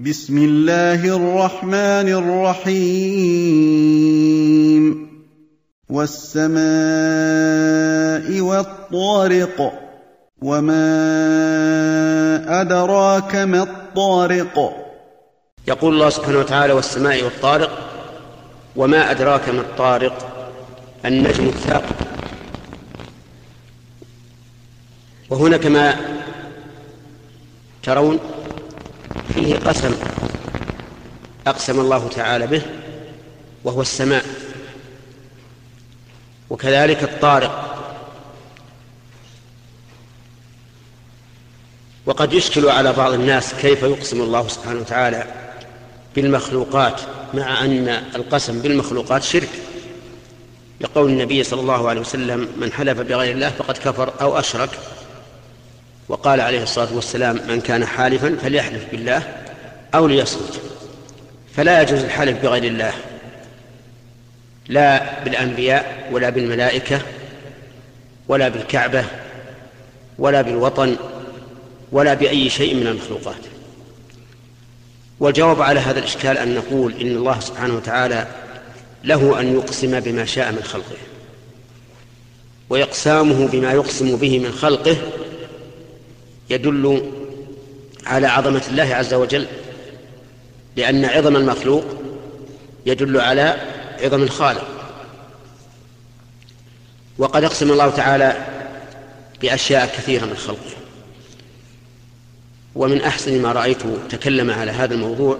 بسم الله الرحمن الرحيم. والسماء والطارق وما أدراك ما الطارق. يقول الله سبحانه وتعالى والسماء والطارق وما أدراك ما الطارق. النجم الثاقب. وهنا كما ترون فيه قسم أقسم الله تعالى به وهو السماء وكذلك الطارق. وقد يشكل على بعض الناس كيف يقسم الله سبحانه وتعالى بالمخلوقات مع أن القسم بالمخلوقات شرك. لقول النبي صلى الله عليه وسلم من حلف بغير الله فقد كفر أو أشرك. وقال عليه الصلاة والسلام من كان حالفا فليحلف بالله أو ليصمت. فلا يجوز الحلف بغير الله. لا بالأنبياء ولا بالملائكة ولا بالكعبة ولا بالوطن ولا بأي شيء من المخلوقات. والجواب على هذا الإشكال أن نقول إن الله سبحانه وتعالى له أن يقسم بما شاء من خلقه وإقسامه بما يقسم به من خلقه يدل على عظمة الله عز وجل لأن عظم المخلوق يدل على عظم الخالق. وقد أقسم الله تعالى بأشياء كثيرة من خلقه. ومن أحسن ما رأيت تكلم على هذا الموضوع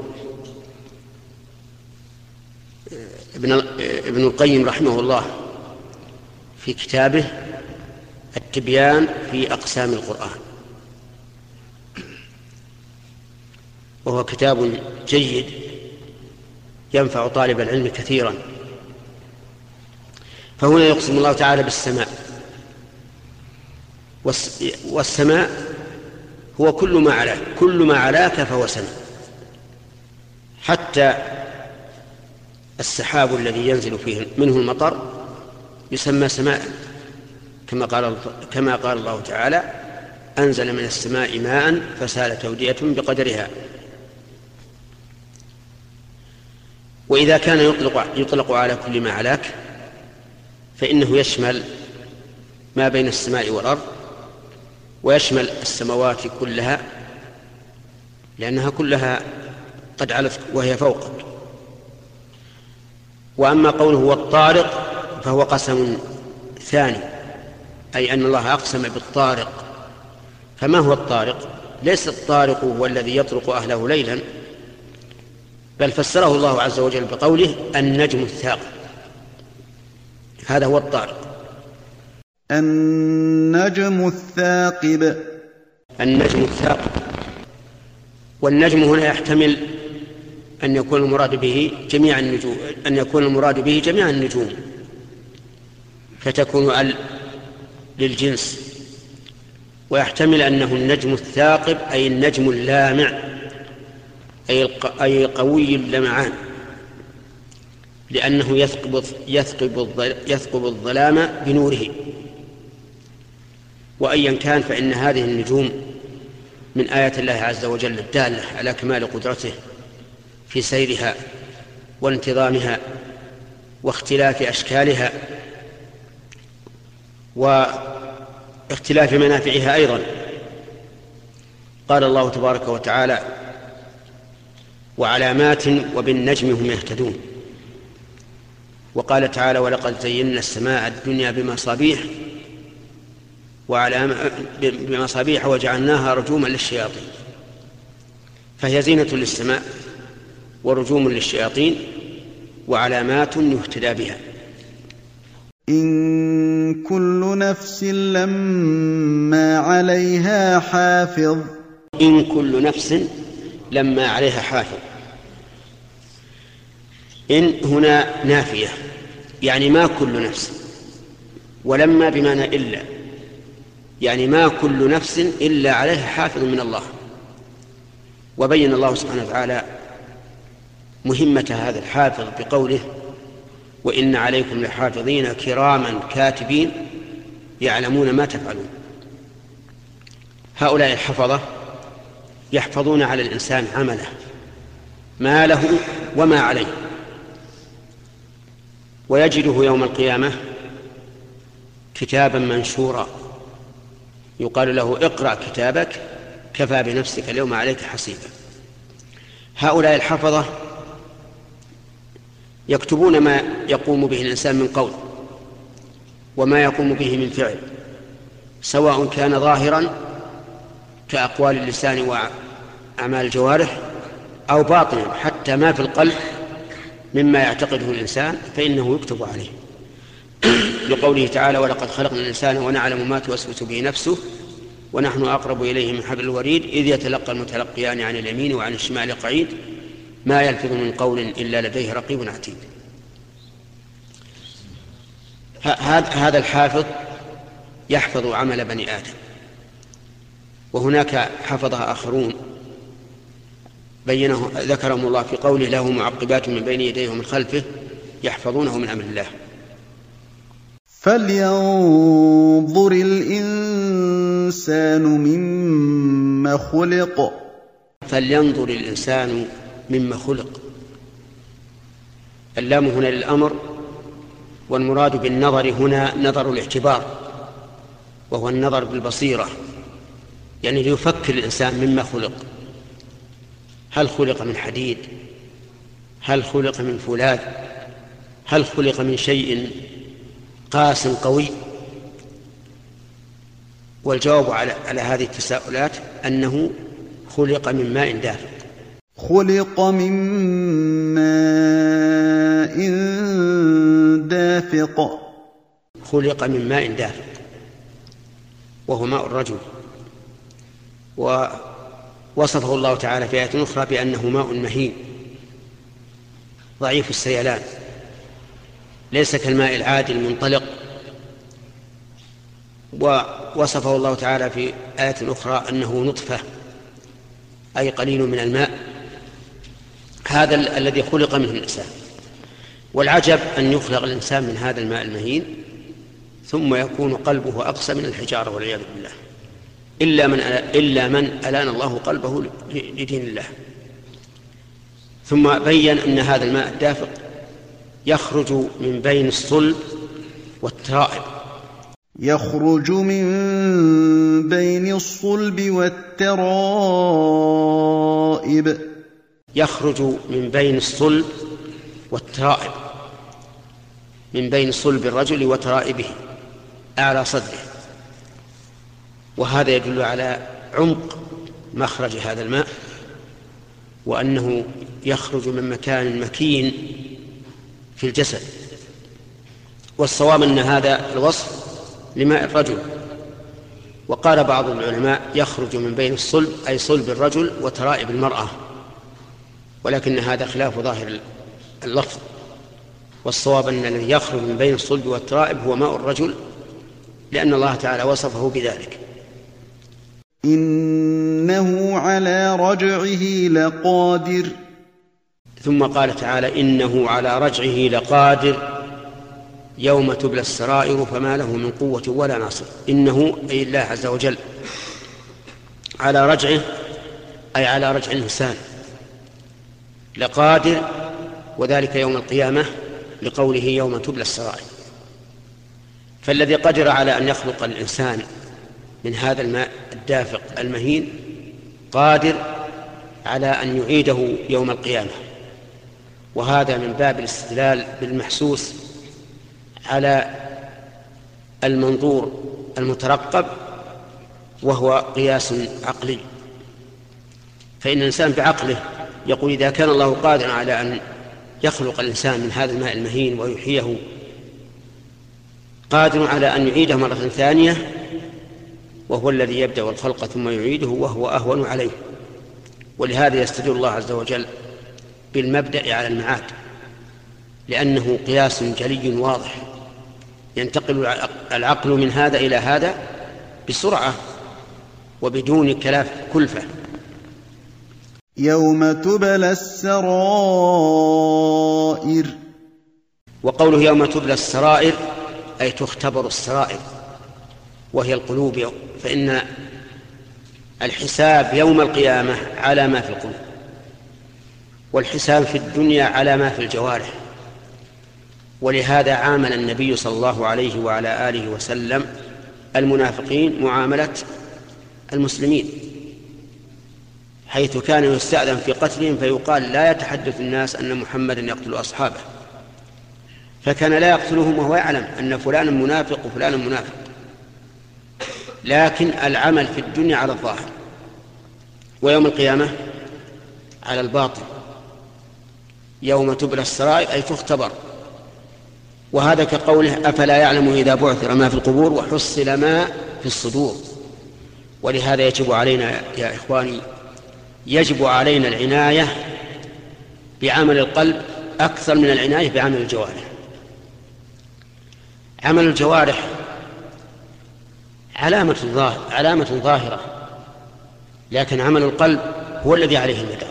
ابن ابن القيم رحمه الله في كتابه التبيان في أقسام القرآن. وهو كتاب جيد ينفع طالب العلم كثيرا. فهنا يقسم الله تعالى بالسماء. والسماء هو كل ما علاك كل ما علاك فهو سماء. حتى السحاب الذي ينزل فيه منه المطر يسمى سماء. كما قال كما قال الله تعالى أنزل من السماء ماء فسالت أودية بقدرها. وإذا كان يطلق, يطلق على كل ما علاك فإنه يشمل ما بين السماء والأرض ويشمل السماوات كلها لأنها كلها قد علت وهي فوقك. وأما قوله والطارق فهو قسم ثاني أي أن الله أقسم بالطارق. فما هو الطارق؟ ليس الطارق هو الذي يطرق أهله ليلا. بل فسره الله عز وجل بقوله النجم الثاقب. هذا هو الطارق. النجم الثاقب. النجم الثاقب. والنجم هنا يحتمل أن يكون المراد به جميع النجوم أن يكون المراد به جميع النجوم. فتكون ال للجنس. ويحتمل أنه النجم الثاقب أي النجم اللامع. أي قوي اللمعان لأنه يثقب يثقب يثقب الظلام بنوره. وأيا كان فإن هذه النجوم من آيات الله عز وجل الدالة على كمال قدرته في سيرها وانتظامها واختلاف أشكالها واختلاف منافعها أيضا. قال الله تبارك وتعالى وعلامات وبالنجم هم يهتدون. وقال تعالى ولقد زينا السماء الدنيا بمصابيح وعلام بمصابيح وجعلناها رجوما للشياطين. فهي زينة للسماء ورجوم للشياطين وعلامات يهتدى بها. إن كل نفس لما عليها حافظ. إن كل نفس لما عليها حافظ إن هنا نافية يعني ما كل نفس ولما بمعنى إلا يعني ما كل نفس إلا عليها حافظ من الله. وبين الله سبحانه وتعالى مهمة هذا الحافظ بقوله وإن عليكم لحافظين كراما كاتبين يعلمون ما تفعلون. هؤلاء الحفظة يحفظون على الإنسان عمله ما له وما عليه. ويجده يوم القيامة كتابا منشورا. يقال له اقرأ كتابك كفى بنفسك اليوم عليك حسيبا. هؤلاء الحفظة يكتبون ما يقوم به الإنسان من قول وما يقوم به من فعل سواء كان ظاهرا كأقوال اللسان وأعمال الجوارح أو باطنا حتى ما في القلب مما يعتقده الإنسان فإنه يكتب عليه. لقوله تعالى ولقد خلقنا الإنسان ونعلم ما توسوس به نفسه ونحن أقرب إليه من حبل الوريد إذ يتلقى المتلقيان عن اليمين وعن الشمال قعيد ما يلفظ من قول إلا لديه رقيب عتيد. هذا الحافظ يحفظ عمل بني آدم. وهناك حفظها آخرون بينه ذكرهم الله في قوله له معقبات من بين يديه ومن خلفه يحفظونه من أمر الله. فلينظر الإنسان مما خلق. فلينظر الإنسان مما خلق. اللام هنا للأمر والمراد بالنظر هنا نظر الاعتبار وهو النظر بالبصيرة. يعني ليفكر الإنسان مما خلق. هل خلق من حديد؟ هل خلق من فولاذ؟ هل خلق من شيء قاس قوي؟ والجواب على على هذه التساؤلات أنه خلق من ماء دافق. خلق من ماء دافق. خلق من ماء دافق وهو ماء الرجل. ووصفه الله تعالى في آية أخرى بأنه ماء مهين ضعيف السيلان ليس كالماء العادي المنطلق. ووصفه الله تعالى في آية أخرى أنه نطفة أي قليل من الماء. هذا الذي خلق منه الإنسان. والعجب أن يخلق الإنسان من هذا الماء المهين ثم يكون قلبه أقسى من الحجارة والعياذ بالله. إلا من إلا من ألان الله قلبه لدين الله. ثم بين أن هذا الماء الدافق يخرج من بين الصلب والترائب. يخرج من بين الصلب والترائب. يخرج من بين الصلب والترائب. من بين صلب الرجل وترائبه أعلى صدره. وهذا يدل على عمق مخرج هذا الماء وأنه يخرج من مكان مكين في الجسد. والصواب أن هذا الوصف لماء الرجل. وقال بعض العلماء يخرج من بين الصلب أي صلب الرجل وترائب المرأة. ولكن هذا خلاف ظاهر اللفظ. والصواب أن الذي يخرج من بين الصلب والترائب هو ماء الرجل لأن الله تعالى وصفه بذلك. إنه على رجعه لقادر. ثم قال تعالى إنه على رجعه لقادر يوم تبلى السرائر فما له من قوة ولا ناصر. إنه أي الله عز وجل على رجعه أي على رجع الإنسان. لقادر وذلك يوم القيامة لقوله يوم تبلى السرائر. فالذي قدر على أن يخلق الإنسان من هذا الماء الدافق المهين قادر على أن يعيده يوم القيامة. وهذا من باب الاستدلال بالمحسوس على المنظور المترقب وهو قياس عقلي. فإن الإنسان بعقله يقول إذا كان الله قادرا على أن يخلق الإنسان من هذا الماء المهين ويحييه قادر على أن يعيده مرة ثانية وهو الذي يبدأ الخلق ثم يعيده وهو أهون عليه. ولهذا يستدل الله عز وجل بالمبدأ على المعاد لأنه قياس جلي واضح. ينتقل العقل من هذا إلى هذا بسرعة وبدون كلاف كلفة. يوم تبلى السرائر. وقوله يوم تبلى السرائر أي تختبر السرائر. وهي القلوب فإن الحساب يوم القيامة على ما في القلوب والحساب في الدنيا على ما في الجوارح. ولهذا عامل النبي صلى الله عليه وعلى آله وسلم المنافقين معاملة المسلمين حيث كان يستأذن في قتلهم فيقال لا يتحدث الناس أن محمدا يقتل أصحابه. فكان لا يقتلهم وهو يعلم أن فلانا منافق وفلانا منافق. لكن العمل في الدنيا على الظاهر ويوم القيامة على الباطن. يوم تبلى السرائر أي تختبر وهذا كقوله أفلا يعلم إذا بعثر ما في القبور وحصل ما في الصدور. ولهذا يجب علينا يا إخواني يجب علينا العناية بعمل القلب أكثر من العناية بعمل الجوارح. عمل الجوارح علامة ظاهرة علامة ظاهرة لكن عمل القلب هو الذي عليه المدار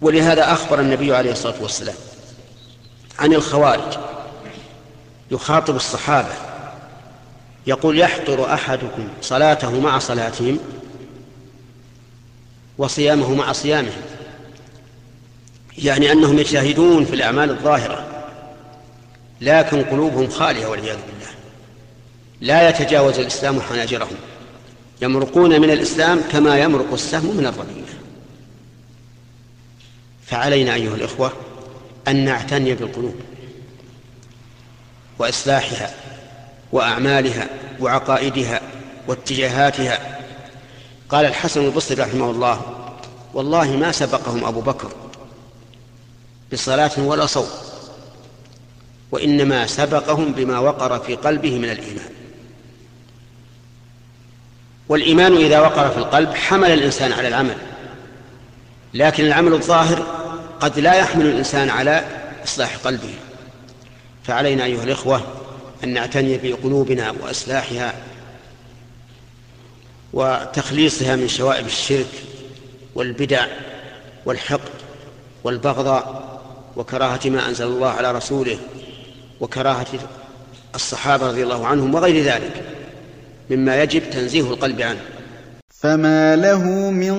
ولهذا أخبر النبي عليه الصلاة والسلام عن الخوارج. يخاطب الصحابة يقول يحضر أحدكم صلاته مع صلاتهم وصيامه مع صيامهم. يعني أنهم يجتهدون في الأعمال الظاهرة لكن قلوبهم خالية والعياذ بالله. لا يتجاوز الإسلام حناجرهم. يمرقون من الإسلام كما يمرق السهم من الرمية. فعلينا أيها الإخوة أن نعتني بالقلوب وإصلاحها وأعمالها وعقائدها واتجاهاتها. قال الحسن البصري رحمه الله والله ما سبقهم أبو بكر بصلاة ولا صوم وإنما سبقهم بما وقر في قلبه من الإيمان. والإيمان إذا وقر في القلب حمل الإنسان على العمل. لكن العمل الظاهر قد لا يحمل الإنسان على إصلاح قلبه. فعلينا أيها الإخوة أن نعتني بقلوبنا وإصلاحها وتخليصها من شوائب الشرك والبدع والحقد والبغضاء وكراهة ما أنزل الله على رسوله وكراهة الصحابة رضي الله عنهم وغير ذلك. مما يجب تنزيه القلب عنه. فما له من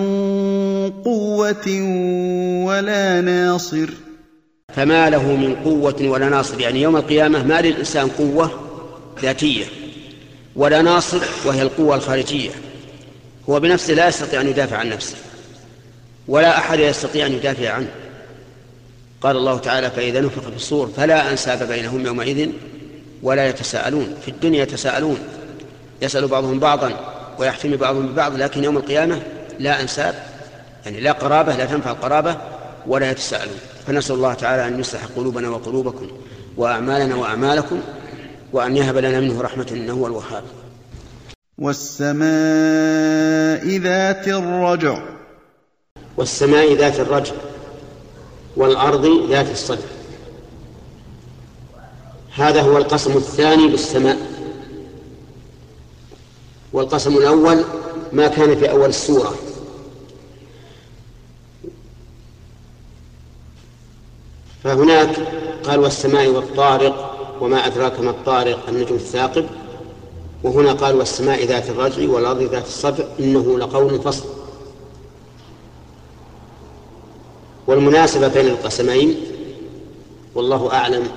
قوة ولا ناصر. فما له من قوة ولا ناصر. يعني يوم القيامة ما للإنسان قوة ذاتية ولا ناصر وهي القوة الخارجية. هو بنفسه لا يستطيع أن يدافع عن نفسه ولا أحد يستطيع أن يدافع عنه. قال الله تعالى فإذا نفخ في الصور فلا أنساب بينهم يومئذ ولا يتساءلون في الدنيا يتساءلون. يسأل بعضهم بعضا ويحتمي بعضهم ببعض لكن يوم القيامة لا أنساب يعني لا قرابة لا تنفع القرابة ولا يتساءلون. فنسأل الله تعالى أن يصلح قلوبنا وقلوبكم وأعمالنا وأعمالكم وأن يهب لنا منه رحمة إنه هو الوهاب. والسماء ذات الرجع. والسماء ذات الرجع والأرض ذات الصدع. هذا هو القسم الثاني بالسماء. والقسم الأول ما كان في أول السورة. فهناك قال والسماء والطارق وما أدراك ما الطارق النجم الثاقب وهنا قال والسماء ذات الرجع والأرض ذات الصدع إنه لقول فصل. والمناسبة بين القسمين والله أعلم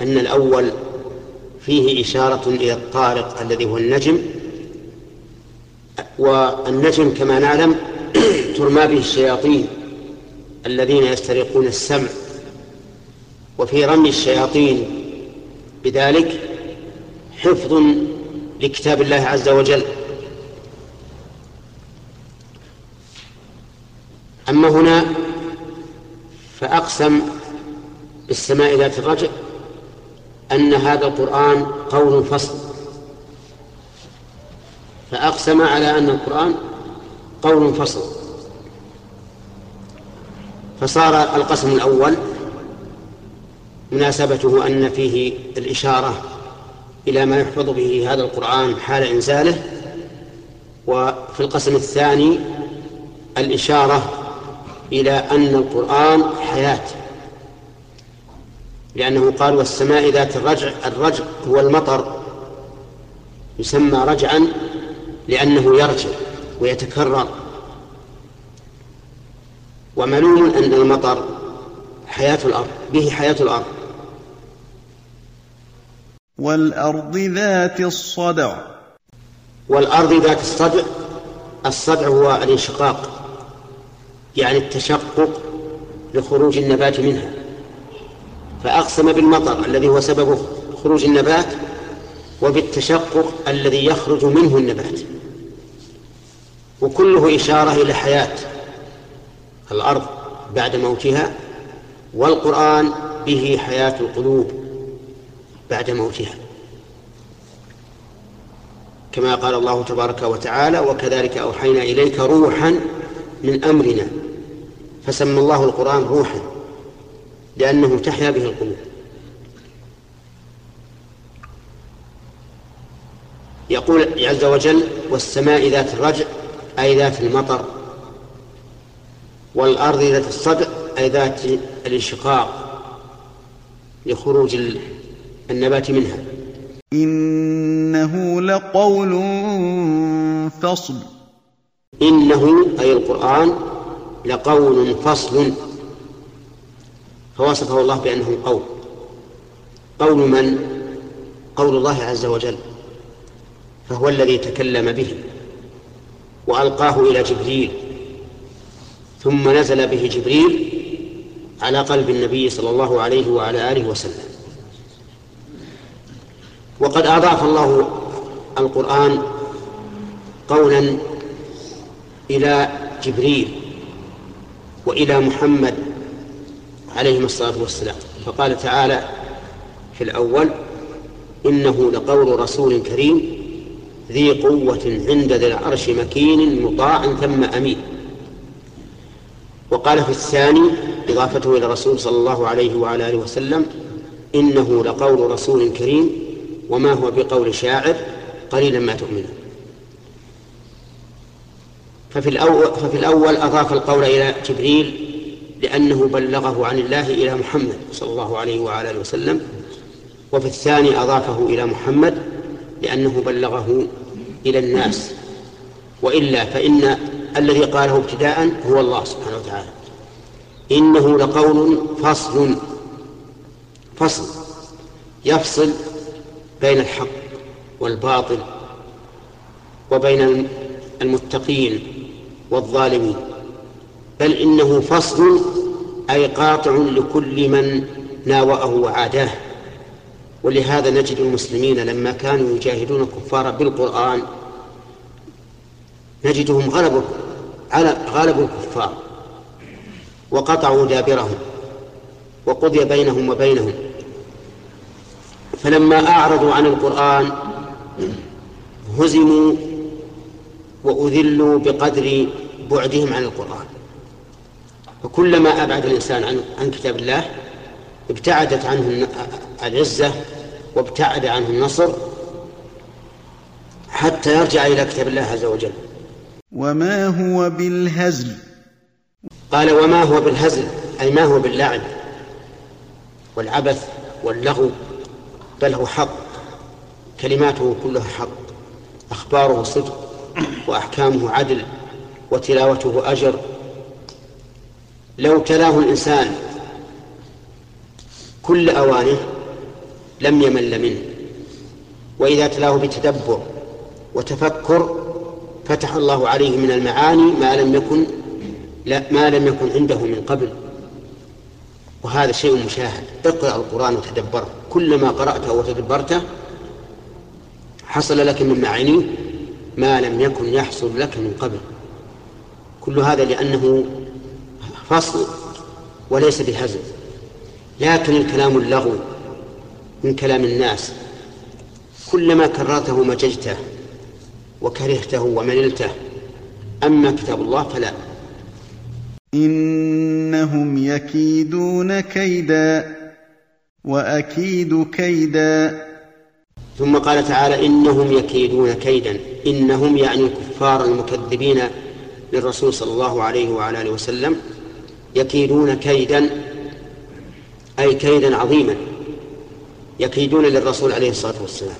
أن الأول فيه إشارة إلى الطارق الذي هو النجم والنجم كما نعلم ترمى به الشياطين الذين يسترقون السمع. وفي رمي الشياطين بذلك حفظ لكتاب الله عز وجل. أما هنا فأقسم بالسماء ذات الرجع أن هذا القرآن قول فصل. فأقسم على أن القرآن قول فصل. فصار القسم الأول مناسبته أن فيه الإشارة إلى ما يحفظ به هذا القرآن حال إنزاله وفي القسم الثاني الإشارة إلى أن القرآن حياة. لأنه قال والسماء ذات الرجع الرجع هو المطر يسمى رجعا لأنه يرجع ويتكرر. ومعلوم أن المطر حياة الأرض به حياة الأرض. والأرض ذات الصدع. والأرض ذات الصدع الصدع هو الانشقاق يعني التشقق لخروج النبات منها. فأقسم بالمطر الذي هو سبب خروج النبات وبالتشقق الذي يخرج منه النبات. وكله إشارة إلى حياة الأرض بعد موتها والقرآن به حياة القلوب بعد موتها. كما قال الله تبارك وتعالى وكذلك أوحينا إليك روحا من أمرنا. فسمى الله القرآن روحا لأنه تحيا به القلوب. يقول عز وجل والسماء ذات الرجع أي ذات المطر والأرض ذات الصدع أي ذات الانشقاق لخروج النبات منها. إنه لقول فصل. إنه أي القرآن لقول فصل. فوصفه الله بأنه قول. قول من؟ قول الله عز وجل. فهو الذي تكلم به. وألقاه إلى جبريل ثم نزل به جبريل على قلب النبي صلى الله عليه وعلى آله وسلم. وقد أضاف الله القرآن قولا إلى جبريل وإلى محمد عليهما الصلاة والسلام فقال تعالى في الأول إنه لقول رسول كريم ذي قوة عند ذي العرش مكين مطاع ثم أمين. وقال في الثاني إضافته إلى الرسول صلى الله عليه وعلى آله وسلم إنه لقول رسول كريم وما هو بقول شاعر قليلا ما تؤمنون. ففي الأول, ففي الأول أضاف القول إلى جبريل لأنه بلغه عن الله إلى محمد صلى الله عليه وعلى آله وسلم وفي الثاني أضافه إلى محمد لأنه بلغه إلى الناس. وإلا فإن الذي قاله ابتداء هو الله سبحانه وتعالى. إنه لقول فصل فصل يفصل بين الحق والباطل وبين المتقين والظالمين. بل إنه فصل أي قاطع لكل من ناوأه وعاداه. ولهذا نجد المسلمين لما كانوا يجاهدون الكفار بالقرآن نجدهم غلبوا على غلبوا الكفار وقطعوا دابرهم وقضي بينهم وبينهم. فلما أعرضوا عن القرآن هزموا وأذلوا بقدر بعدهم عن القرآن. فكلما أبعد الإنسان عن عن كتاب الله ابتعدت عنه العزة وابتعد عنه النصر حتى يرجع إلى كتاب الله عز وجل. وما هو بالهزل؟ قال وما هو بالهزل؟ أي ما هو باللعب والعبث واللغو؟ بل هو حق. كلماته كلها حق. أخباره صدق. وأحكامه عدل. وتلاوته أجر. لو تلاه الإنسان كل أوانه لم يمل منه. وإذا تلاه بتدبر وتفكر فتح الله عليه من المعاني ما لم يكن لا ما لم يكن عنده من قبل. وهذا شيء مشاهد. اقرأ القرآن وتدبره كلما قرأته وتدبرته حصل لك من معانيه ما لم يكن يحصل لك من قبل. كل هذا لأنه فصل وليس بهزل. لكن الكلام اللغو من كلام الناس. كلما كررته مججته وكرهته ومللته أما كتاب الله فلا. إنهم يكيدون كيدا وأكيد كيدا. ثم قال تعالى إنهم يكيدون كيدا. إنهم يعني الكفار المكذبين للرسول صلى الله عليه وعلى آله وسلم يكيدون كيدا. أي كيدا عظيما يكيدون للرسول عليه الصلاة والسلام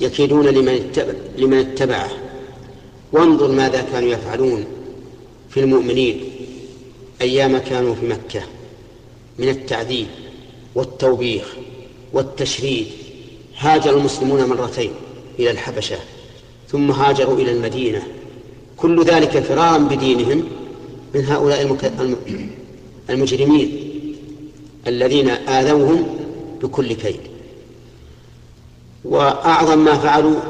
يكيدون لمن اتبع لمن اتبعه. وانظر ماذا كانوا يفعلون في المؤمنين أيام كانوا في مكة من التعذيب والتوبيخ والتشريد. هاجر المسلمون مرتين إلى الحبشة ثم هاجروا إلى المدينة. كل ذلك فرارا بدينهم من هؤلاء المجرمين. الذين آذوهم بكل كيد. وأعظم ما فعلوا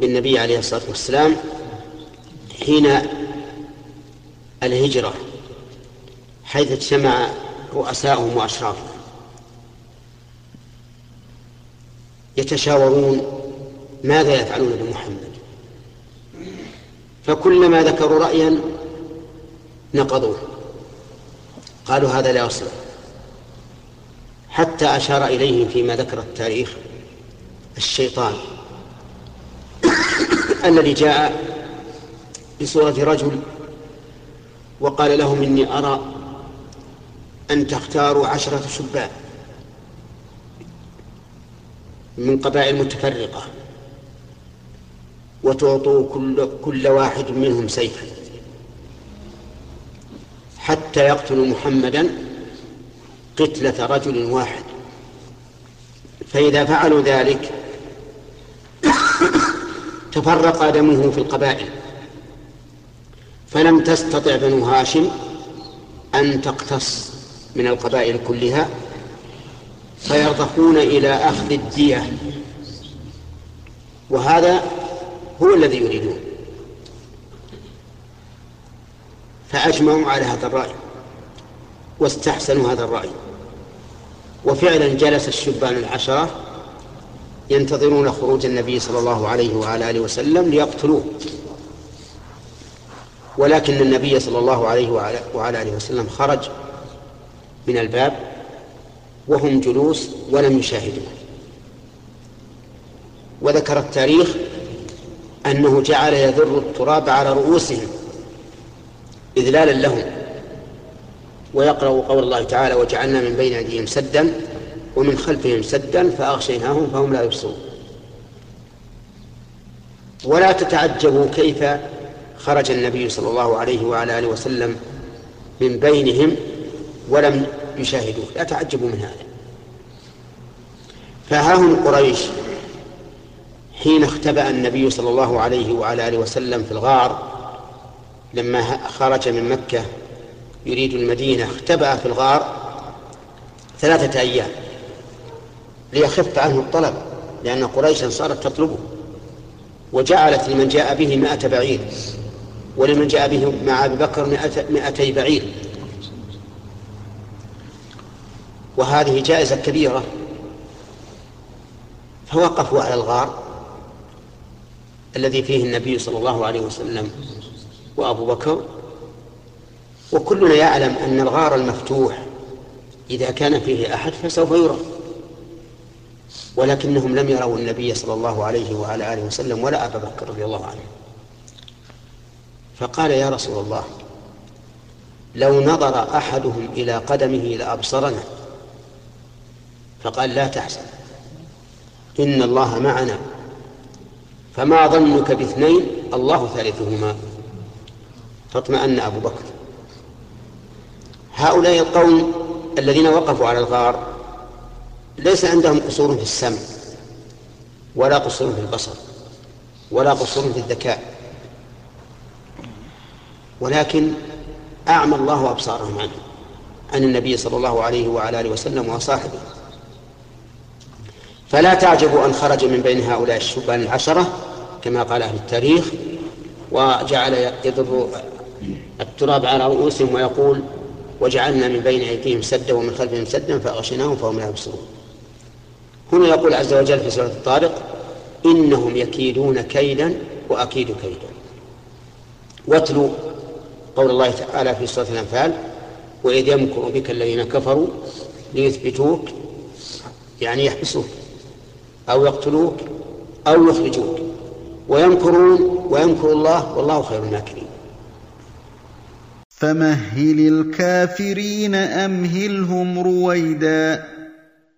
بالنبي عليه الصلاة والسلام حين الهجرة حيث اجتمع رؤساؤهم وأشرافهم. يتشاورون ماذا يفعلون بمحمد. فكلما ذكروا رأيا نقضوه. قالوا هذا لا يصلح. حتى أشار إليهم فيما ذكر التاريخ الشيطان الذي جاء بصورة رجل وقال لهم إني أرى أن تختاروا عشرة شبان من قبائل متفرقة وتعطوا كل, كل واحد منهم سيفا حتى يقتلوا محمدا قتلة رجل واحد. فإذا فعلوا ذلك تفرق دمه في القبائل. فلم تستطع بنو هاشم أن تقتص من القبائل كلها فيرضخون إلى أخذ الدية. وهذا هو الذي يريدون. فأجمعوا على هذا الرأي واستحسنوا هذا الرأي. وفعلا جلس الشبان العشرة ينتظرون خروج النبي صلى الله عليه وعلى آله وسلم ليقتلوه. ولكن النبي صلى الله عليه وعلى آله وسلم خرج من الباب وهم جلوس ولم يشاهدوه. وذكر التاريخ أنه جعل يذر التراب على رؤوسهم إذلالا لهم. ويقرأ قول الله تعالى وجعلنا من بين أيديهم سدا ومن خلفهم سدا فأغشيناهم فهم لا يبصرون. ولا تتعجبوا كيف خرج النبي صلى الله عليه وعلى آله وسلم من بينهم ولم يشاهدوه. لا تعجبوا من هذا. فها قريش حين اختبأ النبي صلى الله عليه وعلى آله وسلم في الغار لما خرج من مكة يريد المدينة اختبأ في الغار ثلاثة أيام ليخف عنه الطلب لأن قريشا صارت تطلبه. وجعلت لمن جاء به مائة بعير ولمن جاء به مع أبي بكر مائتي بعير. وهذه جائزة كبيرة. فوقفوا على الغار الذي فيه النبي صلى الله عليه وسلم وأبو بكر وكلنا يعلم أن الغار المفتوح إذا كان فيه أحد فسوف يرى. ولكنهم لم يروا النبي صلى الله عليه وعلى آله وسلم ولا أبا بكر رضي الله عنه. فقال يا رسول الله لو نظر أحدهم إلى قدمه لأبصرنا. فقال لا تحزن إن الله معنا. فما ظنك باثنين الله ثالثهما. فاطمأن أبو بكر. هؤلاء القوم الذين وقفوا على الغار ليس عندهم قصور في السمع ولا قصور في البصر ولا قصور في الذكاء. ولكن أعمى الله أبصارهم عنه عن النبي صلى الله عليه وعلى آله وسلم وصاحبه. فلا تعجبوا أن خرج من بين هؤلاء الشبان العشرة كما قال أهل التاريخ وجعل يضر التراب على رؤوسهم ويقول وجعلنا من بين أيديهم سدا ومن خلفهم سدا فأغشيناهم فهم لا يبصرون. هنا يقول عز وجل في سورة الطارق إنهم يكيدون كيدا وأكيد كيدا. واتلوا قول الله تعالى في سورة الأنفال وإذ يمكر بك الذين كفروا ليثبتوك يعني يحبسوك أو يقتلوك أو يخرجوك. ويمكرون ويمكر الله والله خير الماكرين فمهل الكافرين أمهلهم رويدا.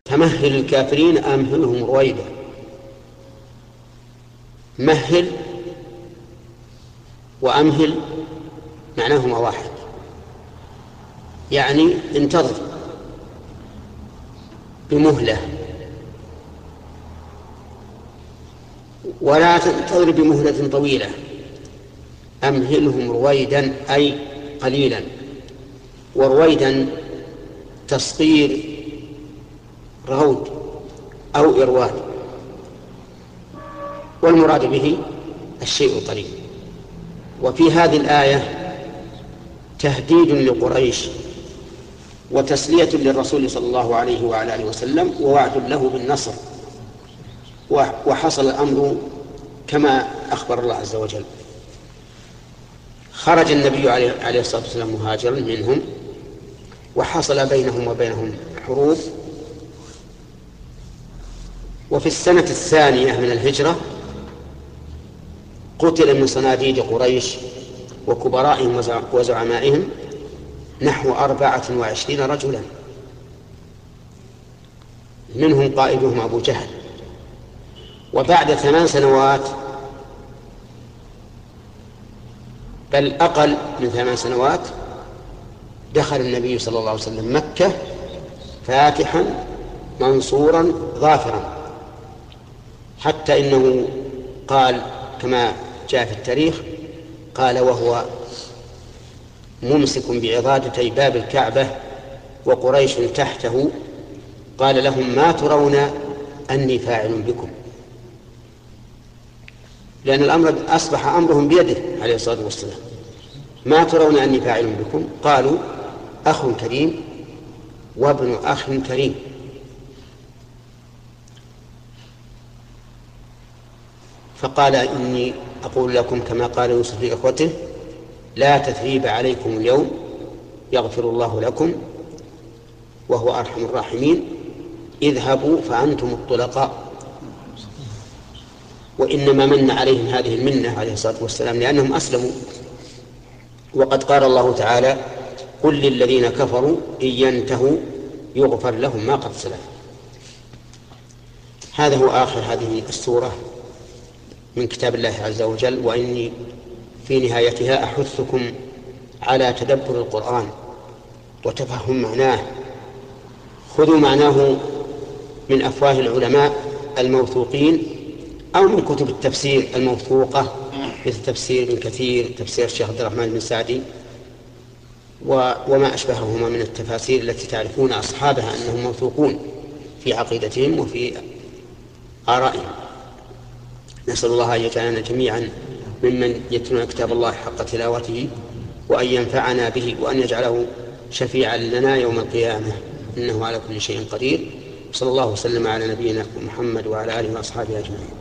فمهل الكافرين أمهلهم رويدا. مهل وأمهل معناهما واحد. يعني انتظر بمهلة. ولا تنتظر بمهلة طويلة. أمهلهم رويدا أي قليلا. ورويدا تصغير رود أو إرواد. والمراد به الشيء القليل وفي هذه الآية تهديد لقريش وتسلية للرسول صلى الله عليه وعلى آله وسلم ووعد له بالنصر. وحصل الأمر كما أخبر الله عز وجل. خرج النبي عليه الصلاة والسلام مهاجرا منهم وحصل بينهم وبينهم حروب. وفي السنة الثانية من الهجرة قتل من صناديد قريش وكبرائهم وزعمائهم نحو أربعة وعشرين رجلا. منهم قائدهم أبو جهل. وبعد ثمان سنوات بل أقل من ثمان سنوات دخل النبي صلى الله عليه وسلم مكة فاتحا منصورا ظافرا. حتى إنه قال كما جاء في التاريخ قال وهو ممسك بعضادتي باب الكعبة وقريش تحته قال لهم ما ترون أني فاعل بكم؟ لأن الأمر أصبح أمرهم بيده عليه الصلاة والسلام. ما ترون أني فاعل بكم؟ قالوا أخ كريم وابن أخ كريم. فقال إني أقول لكم كما قال يوسف لإخوته لا تثريب عليكم اليوم يغفر الله لكم وهو أرحم الراحمين. اذهبوا فأنتم الطلقاء. وإنما من عليهم هذه المنة عليه الصلاة والسلام لأنهم أسلموا. وقد قال الله تعالى قل للذين كفروا إن ينتهوا يغفر لهم ما قد سلف. هذا هو آخر هذه السورة من كتاب الله عز وجل. وإني في نهايتها أحثكم على تدبر القرآن وتفهم معناه. خذوا معناه من أفواه العلماء الموثوقين أو من كتب التفسير الموثوقة مثل تفسير ابن كثير تفسير الشيخ عبد الرحمن بن سعدي وما أشبههما من التفاسير التي تعرفون أصحابها أنهم موثوقون في عقيدتهم وفي آرائهم. نسأل الله أن يجعلنا جميعا ممن يتلون كتاب الله حق تلاوته وأن ينفعنا به وأن يجعله شفيعا لنا يوم القيامة. إنه على كل شيء قدير. صلى الله وسلم على نبينا محمد وعلى آله وأصحابه أجمعين.